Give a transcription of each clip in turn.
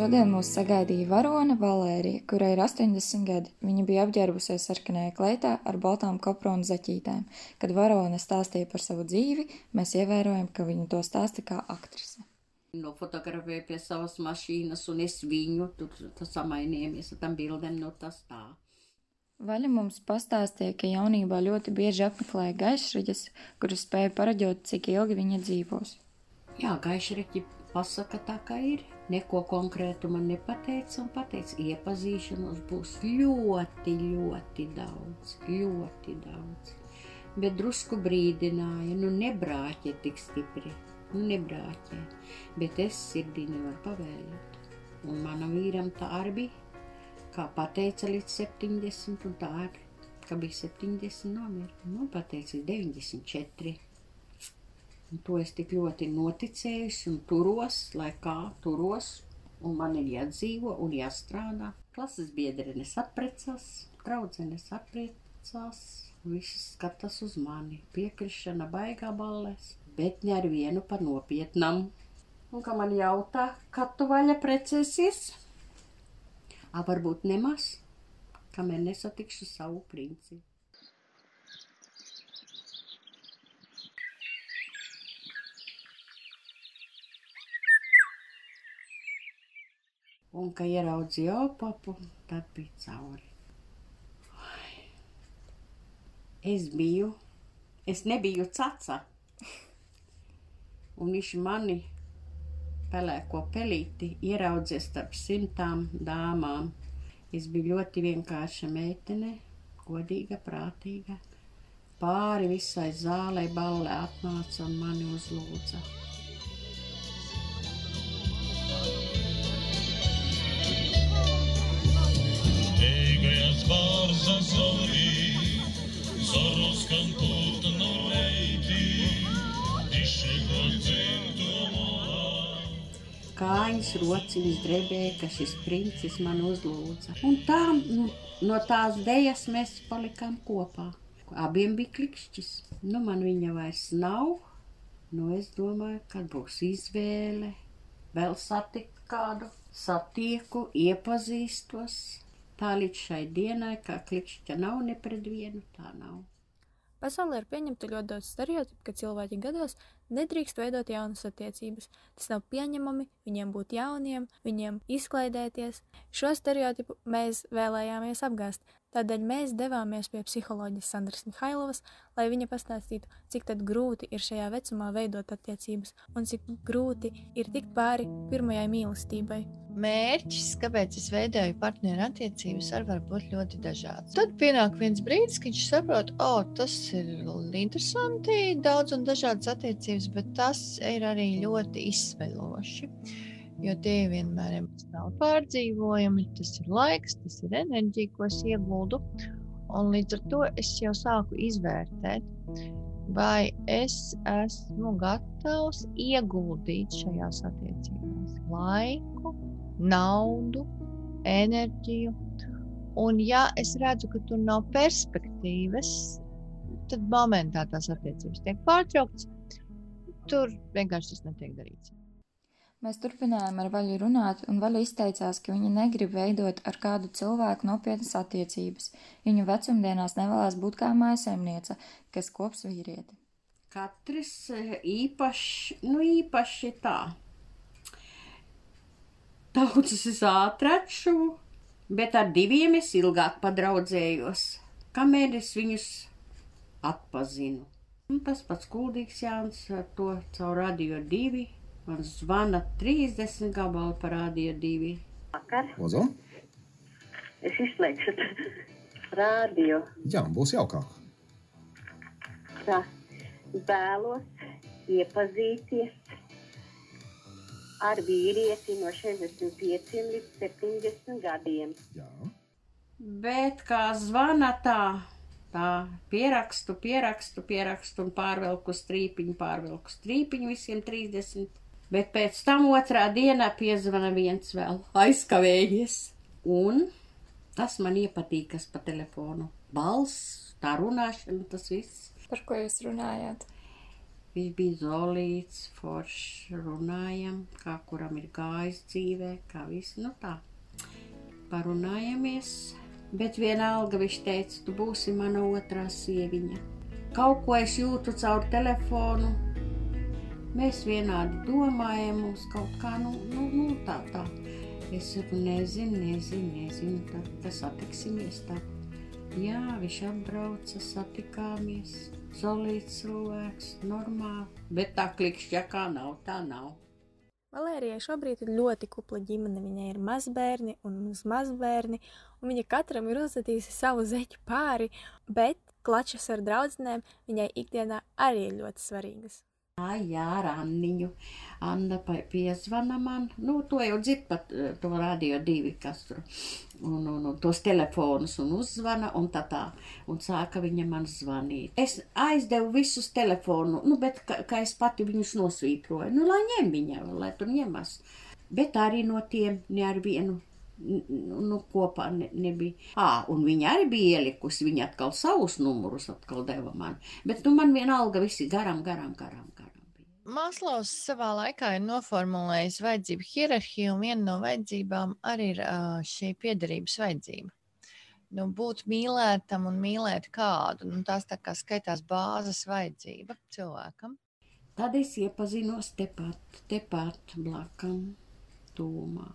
Šodien mūs sagaidīja varone Valērija, kurai ir 80 gadi. Viņa bija apģērbusies sarkanajā kleitā ar baltām kopronu zaķītēm. Kad varone stāstīja par savu dzīvi, mēs ievērojam, ka viņa to stāsta kā aktrise. Nofotografēju pie savas mašīnas, un es viņu tur samainījāmies ar tām bildēm no tas tā. Vaļa mums pastāstīja, ka jaunībā ļoti bieži apmeklēja gaišriģes, kuras spēja paraģot, cik ilgi viņa dzīvos. Jā, gaišriģi pasaka tā, kā ir. Neko konkrētu man nepateica, un pateica, iepazīšanos būs ļoti, ļoti daudz, ļoti daudz. Bet drusku brīdināja, nu nebrāķē tik stipri, nu nebrāķē, bet es sirdī nevaru pavēlēt. Un manam vīram tā arī bija, kā pateica līdz 70, un tā arī, ka bija 70 nomira, nu pateica 94. To es tik ļoti noticējusi un turos, lai kā turos, un man ir jādzīvo un jāstrādā. Klases biedrenes apprecās, draudzenes apprecās, visi skatās uz mani. Piekrišana baigā ballēs, bet ne ar vienu pa nopietnam. Un kā man jautā, kad tu vaļa precēsies? A, varbūt nemaz, kamēr nesatikšu savu princi. Un, kad ieraudzīju opapu, tad bija cauri. Es biju, es nebiju caca. Un viņš mani pelēko pelīti ieraudzīja starp simtām dāmām. Es biju ļoti vienkārša meitene, godīga, prātīga. Pāri visai zālei ballē atnāca un mani uzlūdza. Kājas rociņas drebēja, ka šis princis man uzlūdza. Un tā, nu, no tās dēļas mēs palikām kopā. Abiem bija klikšķis. Nu, man viņa vairs nav. Nu, es domāju, kad būs izvēle, vēl satikt kādu, satieku, iepazīstos. Tā līdz šai dienai, kā klikšķa nav ne pret vienu, tā nav. Pasaulē ir pieņemta ļoti daudz stereotipu, ka cilvēki gados nedrīkst veidot jaunas attiecības. Tas nav pieņemami, viņiem būt jauniem, viņiem izklaidēties. Šo stereotipu mēs vēlējāmies apgāst, tādēļ mēs devāmies pie psiholoģijas Sandras Mihailovas, lai viņa pastāstītu, cik tad grūti ir šajā vecumā veidot attiecības un cik grūti ir tikt pāri pirmajai mīlestībai mērķis, kāpēc es veidoju partneru attiecības, arī var būt ļoti dažāds. Tad pienāk viens brīdis, kad viņš saprot, o, oh, tas ir interesanti, daudz un dažādas attiecības, bet tas ir arī ļoti izsmeļoši. Jo tie vienmēr emocionāli pārdzīvojami, tas ir laiks, tas ir enerģija, ko es ieguldu. Un līdz ar to es jau sāku izvērtēt, vai es esmu gatavs ieguldīt šajās attiecībās laiku, naudu, enerģiju. Un, ja es redzu, ka tur nav perspektīvas, tad momentā tās attiecības tiek pārtrauktas. Tur vienkārši tas netiek darīts. Mēs turpinājām ar Vaļu runāt, un Vaļa izteicās, ka viņa negrib veidot ar kādu cilvēku nopietnas attiecības. Viņa vecumdienās nevēlas būt kā maisaimniece, kas kops vīrieti. Katrs eh, īpaši, nu īpaši tā, Daudzus es ātrāku, bet ar diviem es ilgāk padraudzējos, kamēr es viņus atpazinu. Un tas pats kuldīgs Jānis ar to caur radio divi. Man zvana 30 gabalu par radio divi. Vakar. Ozo? Es izslēgšu radio. Jā, būs jaukāk. Tā. Vēlos iepazīties ar vīrieti no 65 līdz 70 gadiem. Jā. Bet kā zvana tā, tā pierakstu, pierakstu, pierakstu un pārvelku strīpiņu, pārvelku strīpiņu visiem 30. Bet pēc tam otrā dienā piezvana viens vēl aizkavējies. Un tas man iepatīkas pa telefonu. Balss, tā runāšana, tas viss. Par ko jūs runājāt? Viņš bija zolīts, foršs, runājam, kā kuram ir gājis dzīvē, kā viss, nu tā. Parunājamies, bet vienalga viņš teica, tu būsi mana otrā sieviņa. Kaut ko es jūtu caur telefonu, mēs vienādi domājam, mums kaut kā, nu, nu, nu tā, tā. Es saku, nezinu, nezinu, nezinu, tad, satiksimies tā. Jā, viņš atbrauca, satikāmies. Solīts cilvēks, normāli, bet tā klikšķa kā nav, tā nav. Valērijai šobrīd ir ļoti kupla ģimene. Viņai ir mazbērni un mazbērni, un viņa katram ir uzvedījusi savu zeķu pāri, bet klačas ar draudzenēm viņai ikdienā arī ir ļoti svarīgas. Jā, jā, ar Anniņu. Anna piezvana man, nu, to jau dzird pat eh, to radio divi, kas tur, un, un, un tos telefonus, un uzzvana, un tā tā, un sāka viņa man zvanīt. Es aizdevu visus telefonu, nu, bet ka, ka es pati viņus nosvītroju, nu, lai ņem viņa, lai tur ņemas. Bet arī no tiem ne ar vienu. Nu, kopā ne, nebija. À, un viņa arī bija ielikusi. Viņa atkal savus numurus atkal deva man. Bet, nu, man vienalga visi garam, garam, garam, Mākslinieks savā laikā ir noformulējis vajadzību hierarhiju, un viena no vajadzībām arī ir šī piederības vajadzība. Nu, būt mīlētam un mīlēt kādu, nu, tās tā kā skaitās bāzes vajadzība cilvēkam. Tad es iepazinos tepat, tepat blakam, tūmā.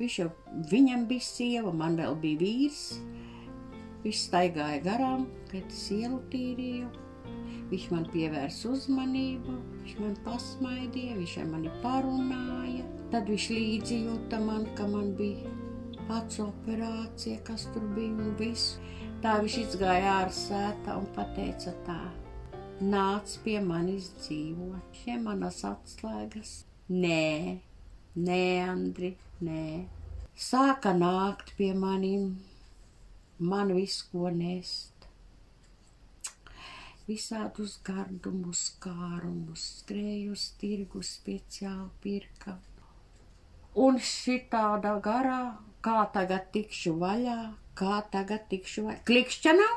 Viņš jau, viņam bija sieva, man vēl bija vīrs. Viņš staigāja garām, kad es ielu tīrīju. Viņš man pievērsa uzmanību, viņš man pasmaidīja, viņš ar mani parunāja. Tad viņš līdzi jūta man, ka man bija acu operācija, kas tur bija un viss. Tā viņš izgāja ārsētā un pateica tā nāc pie manis dzīvot, šie manas atslēgas. Nē, nē, Andri, nē. Sāka nākt pie maniem, man visu ko nest. Visādus gardumus, kārumus, skrēju uz tirgu speciāli pirka. Un šī tāda garā, kā tagad tikšu vaļā, kā tagad tikšu vaļā. Klikšķa nav,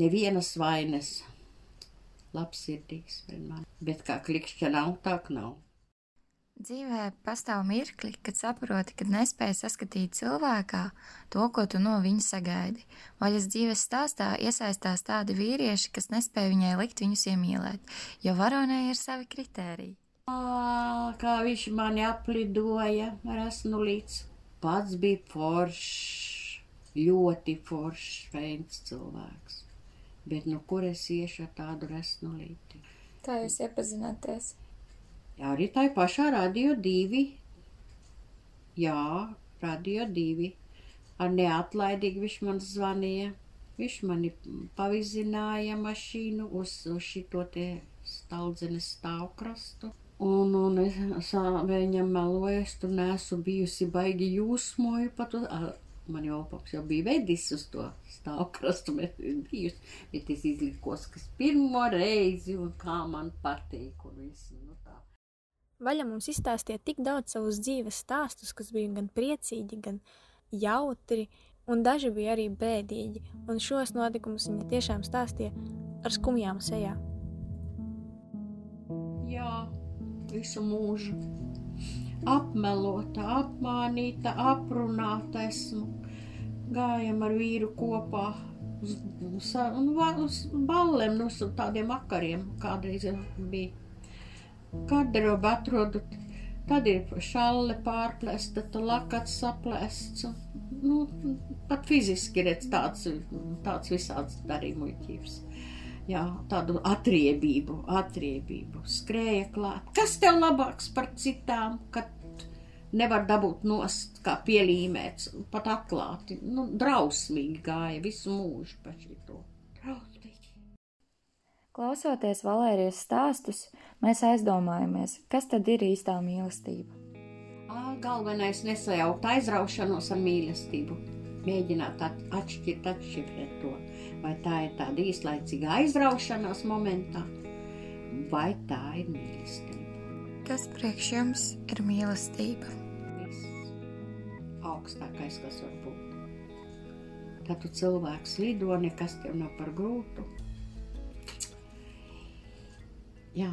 nevienas vainas labsirdīgs pret mani. Bet kā klikšķa nav, tā nav. Dzīvē pastāv mirkli, kad saproti, ka nespēji saskatīt cilvēkā to, ko tu no viņa sagaidi. Vaļas dzīves stāstā iesaistās tādi vīrieši, kas nespēja viņai likt viņus iemīlēt, jo varonai ir savi kritēriji. Ā, Kā viņš mani aplidoja ar esmu līdz. Pats bija foršs, ļoti foršs, feins cilvēks. Bet nu kur es iešu ar tādu resnulīti? Kā jūs iepazināties? Jā, arī tā pašā radio divi. Jā, radio divi. Ar neatlaidīgi viņš man zvanīja. Viņš mani pavizināja mašīnu uz, uz šito te staldzenes stāvkrastu. Un, un es sā- viņam meloju, es tur neesmu bijusi baigi jūsmoju pat uz, a, man jau paps jau bija vedis uz to stāvkrastu, bet bijusi, bet es izlikos, kas pirmo reizi un kā man patīk un viss, nu tā. Vaļa mums izstāstīja tik daudz savus dzīves stāstus, kas bija gan priecīgi, gan jautri, un daži bija arī bēdīgi, un šos notikumus viņa tiešām stāstīja ar skumjām sejā. Jā, visu mūžu. Apmelota, apmānīta, aprunāta esmu. Gājam ar vīru kopā uz, uz, uz ballēm, nu, uz tādiem vakariem kādreiz bija. Garderobu atrodu, tad ir šalle pārplēsta, lakats saplēsts. Nu, pat fiziski redz tāds, tāds visāds darījumus. Jā, tādu atriebību, atriebību, skrēja klāt. Kas tev labāks par citām, kad nevar dabūt nost, kā pielīmēts, pat atklāti? Nu, drausmīgi gāja visu mūžu pa šito. Klausoties Valērijas stāstus, mēs aizdomājamies, kas tad ir īstā mīlestība. Ā, Galvenais nesajaukt aizraušanos ar mīlestību. Mēģināt at atšķirt, atšķirt to. Vai tā ir tāda īslaicīga aizraušanās momentā, vai tā ir mīlestība. Kas priekš jums ir mīlestība? Viss augstākais, kas var būt. Tad tu cilvēks lido, nekas tev nav par grūtu. Jā.